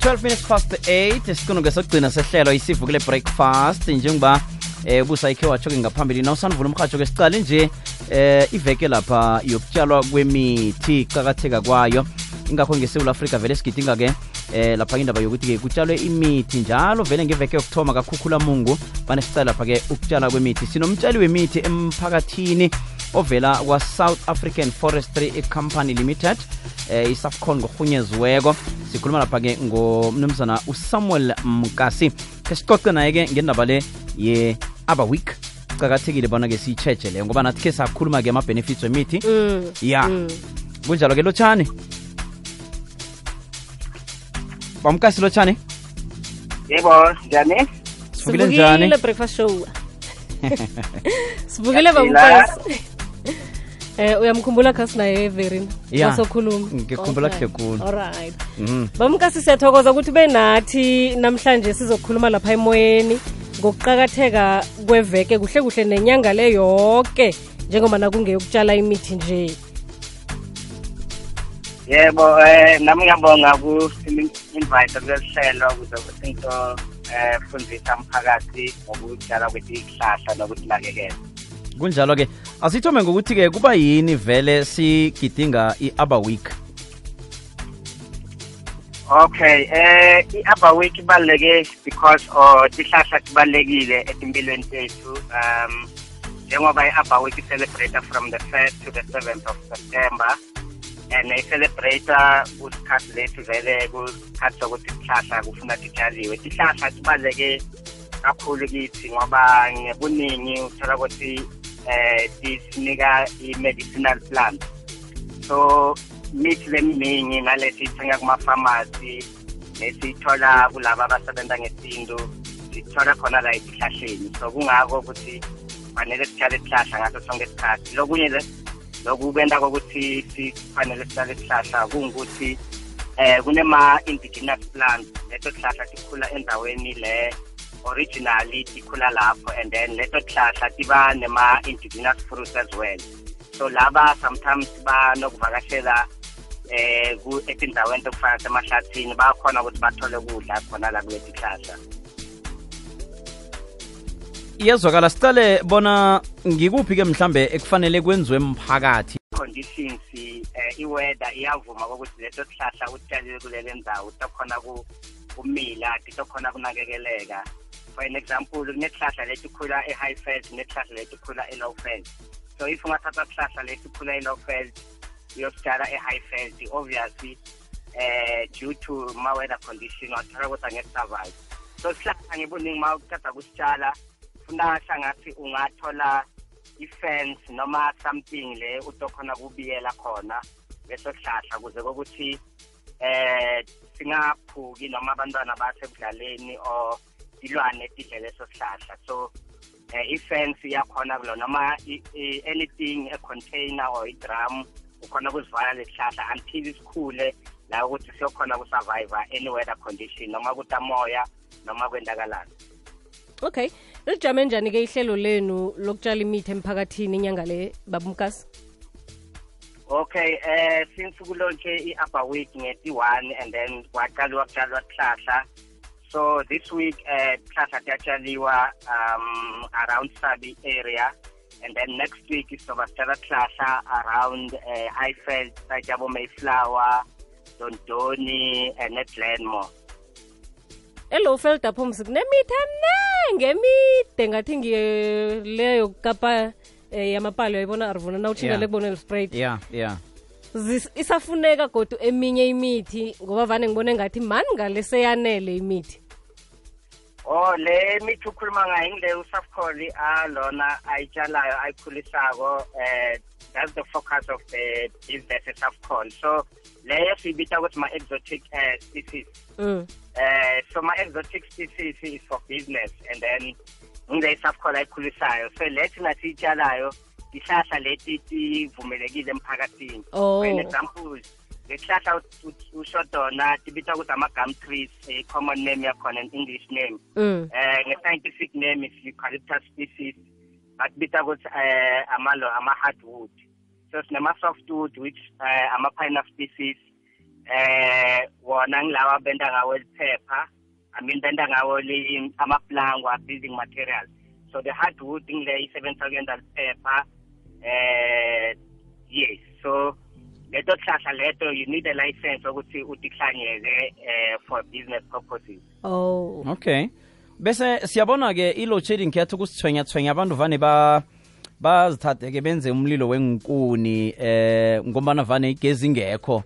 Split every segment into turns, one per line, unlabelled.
12 minutes past 8 isiqunduke sokugcina sehlelo isivukile breakfast njengoba eh busa ikhe watsho-ke ngaphambili. Na usandvula umhatsho-ke sicale nje eh iveke lapha yokutshalwa kwemithi iqakatheka kwayo. Ingakho ngesewula afrika vele sigidinga-ke eh lapha indaba yokuthi-ke kutshalwe imithi njalo vele ngeveke yokuthoma kakhukhula mungu banesicale lapha-ke ukutshala kwemithi. Sinomtshali wemithi emphakathini ovela kwa-south african forestry company limited eh isafcon ngorhunyeziweko sikhuluma lapha-ke ngomnumzana usamuel mkasi. Ke sicoce naye-ke ngendaba le ye-aba week. Cakathekile bona-ke siyitsheje leyo ngoba nathi khe sakhuluma-ke ama-benefits wemithi.
Mm.
ya.
Mm.
kunjalo-ke lotshani bamkasi lotshani
yebo njani?
Sivukile njani?
Breakfast show. Sivukile bamkasi eh uyamkhumbula khasi naye everin
Ya.
masokhuluma
Ngikhumbula kuhle khulu.
alright
Mhm.
bamkasi siyathokoza ukuthi benathi namhlanje sizokhuluma lapha emoyeni ngokuqakatheka kweveke kuhle kuhle nenyanga le yonke njengoba nakungeyokutshala imithi nje
yebo eh nami ngiyabonga ku-invite kulesihlelo ukuze ukuthi ngito eh fundisa umphakathi ngokutshala kwethi ihlahla nokusinakekela
kunjalo-ke asithome ngokuthi-ke kuba yini vele sigidinga i-aba week?
Okay eh i-aba week ibaluleke because or tihlahla tibalulekile etimpilweni tethu um njengoba i-aba week i-celebrate from the 1st to the 7th of september. And i-celebrate kusikhathi lethu vele kusikhathi sokuthi isihlahla kufuna titshaliwe tihlahla tibaluleke kakhulu kithi ngoba ngebuningi uthola ukuthi eh tisinika i-medicinal plant. So mithi leminingi nalesi ithenga kuma-pharmacy lesiyithola kulaba abasebenza ngesintu sithola khona la esihlahleni. So kungako ukuthi fanele sitshale isihlahla ngaso sonke isikhathi. Lokunye le lokubenda kokuthi sifanele sitshale isihlahla kungukuthi eh kunema-indigenous plants leso sihlahla sikhula endaweni le originally tikhula lapho and then leso sihlahla tiba nema-indigenous fruits as well. So laba sometimes banokuvakashela eh ku etindaweni tokufana semahlathini bayakhona ukuthi bathole ukudla khona la kuleti hlahla
iyezwakala sicale bona ngikuphi-ke mhlambe ekufanele kwenziwe mphakathi?
Conditions eh iweather iyavuma ukuthi leso sihlahla utshalile kulele ndawo tokhona ku kumila titokhona kunakekeleka. For an example kunesihlahla lesikhula e-high felt nesihlahla lesikhula e-low felt so if ungathatha sihlahla lesikhula e-low felt uyositshala e-high felt obviously eh due to ma-weather condition wathola ukuthi angeke-survive so sihlahla ngebuningi ma uceda kusitshala funa hlangathi ungathola i-fence noma something le utokhona kubiyela khona leso sihlahla ukuze kokuthi eh singaphuki noma abantwana bathi ekudlaleni or ilwane tidle leso sihlahla. So um i-fence iyakhona kulo noma anything a-container or i-drum ukhona ukuzivala lesihlahla until isikhule la ukuthi siyokhona ukusurvive any weather condition noma kuthi amoya noma kwendakalana
okay. Lijame njani-ke ihlelo lenu lokutshala imithi emphakathini inyanga le babumkasi
Okay, eh since kulontshe i-upper week ngeti-one and then kwaqaliwa kutshalwa sihlahla So this week at Plaza Tachaliwa, um, around Sabi area, and then next week is Sobastava Plaza around uh, Eiffel, Sajabo Mayflower, Dondoni, and at
Landmore. elo feldapho mzi kunemitha mnenge to ngathi ngileyo kapa eh, um yamapali yayibona arvuna na utshingele kubonela
sprayt yeah
yeah. Isafuneka godu eminye imithi ngoba vane ngibone ngathi mani ngale seyanele imithi?
Oh le mithi ukhuluma ngayo ngile usafcoli alona ayitshalayo ayikhulisako eh that's the focus of the business esafcol so leyo siyibita ukuthi ma-exotic uh, species.
Mm.
uh, so ma-exotic species is for business and then ngile isafcol ayikhulisayo. So lethi thina iyitshalayo ihlahla leti tivumelekile emphakathini
Oh.
for an example lesihlahla ushodona tibitwa ukuthi ama-gum trees i-common name yakhona an english name
Mm.
eh nge-scientific name is eucalyptus species but bita ukuthi eh amalo ama-hardwood so sinama-softwood which eh ama-pine species eh wona ngilawa benda ngawo liphepha i mean benda ngawo li- amaplangwa building materials so the hardwood ngile isebenzisa kuyenda liphepha eh yes so leto hlahla leto you need a license ukuthi utihlanyele eh for business purposes.
Oh.
Okay. Bese siyabona ke i-load shedding kuyatha ukusithwenya-thwenya abantu vane ba bazithathe-ke benze umlilo wenkuni eh ngombana vane igezi ingekho.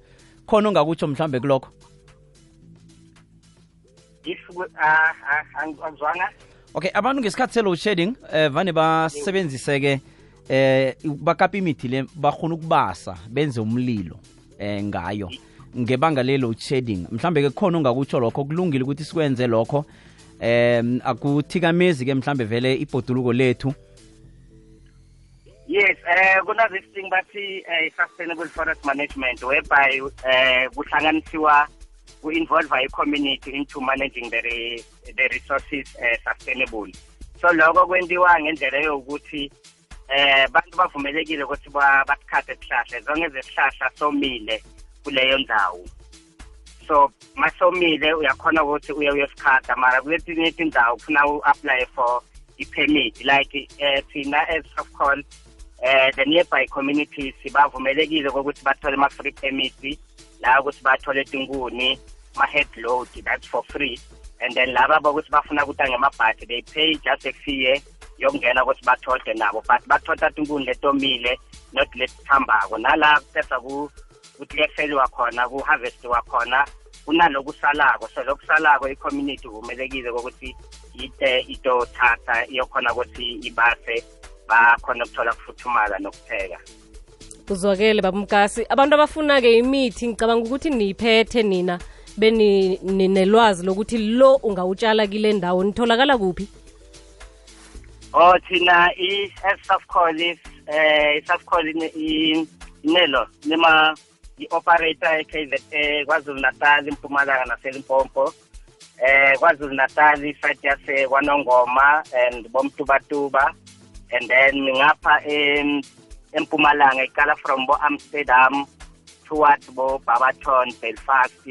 Khona ongakutsho mhlambe kulokho?
If ku- ah ah, ang- angizwanga?
Okay abantu ngesikhathi se-load shedding eh vane basebenzise-ke eh bakapa imithi le bakhona ukubasa benze umlilo eh ngayo? Ngebanga le-load shedding mhlambe-ke khona ongakutsho lokho kulungile ukuthi sikwenze lokho. Um akuthikamezi-ke mhlambe vele ibhoduluko lethu?
Yes, eh kuna this thing bathi eh, sustainable forest management whereby eh kuhlanganisiwa ku-involve i-community into managing the, re, the resources eh, sustainable. So lokho kwenziwa ngendlela yokuthi eh bantu bavumelekile ukuthi ba- basikhathe isihlahla as long as isihlahla somile kuleyo ndawo. So masomile uyakhona ukuthi uye uyosikhatha mara kuletinye izindawo kufuna u-apply for i-permit like eh thina as of call eh the nearby communities bavumelekile ukuthi bathole ama-free permit la ukuthi bathole tinkuni ma-head load that's for free and then laba bokuthi bafuna kuta ngemabhasi they pay just a fee yokungena ukuthi bathode nabo but bathoda tinkuni letomile not lesithambako nala kutesa ku ukuthi kuyefeliwa khona ku-harvestiwa khona kunalokusalako so lokusalako i-community kumelekile kokuthi ite itothatha iyokhona ukuthi ibase bakhona ukuthola kufuthumala nokupheka.
Uzwakele babumkasi abantu abafuna-ke imithi ngicabanga ukuthi niyiphethe nina beni ninelwazi lokuthi lo ungawutshala kile ndawo nitholakala kuphi?
Oh thina i-safcol eh i-safcol inelo nima i-operator e-KZN kwaZulu Natal impumalanga naselimpompo eh kwaZulu Natal isite yase kwanongoma and bomtubatuba. And then ngapha em empumalanga iqala from bo Amsterdam towards bo Barberton Belfast.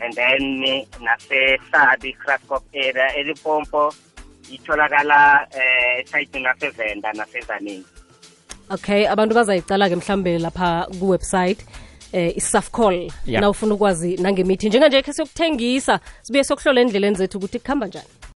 And then nase Sabi Graskop area elipompo itholakala eh esayitini nasevenda nasezaningi
okay abantu bazayicala-ke mhlambe lapha kuwebsite eh isafcol.
Yeah.
na ufuna ukwazi nangemithi njenganje khe siyokuthengisa sibuye sokuhlola endleleni zethu ukuthi kuhamba njani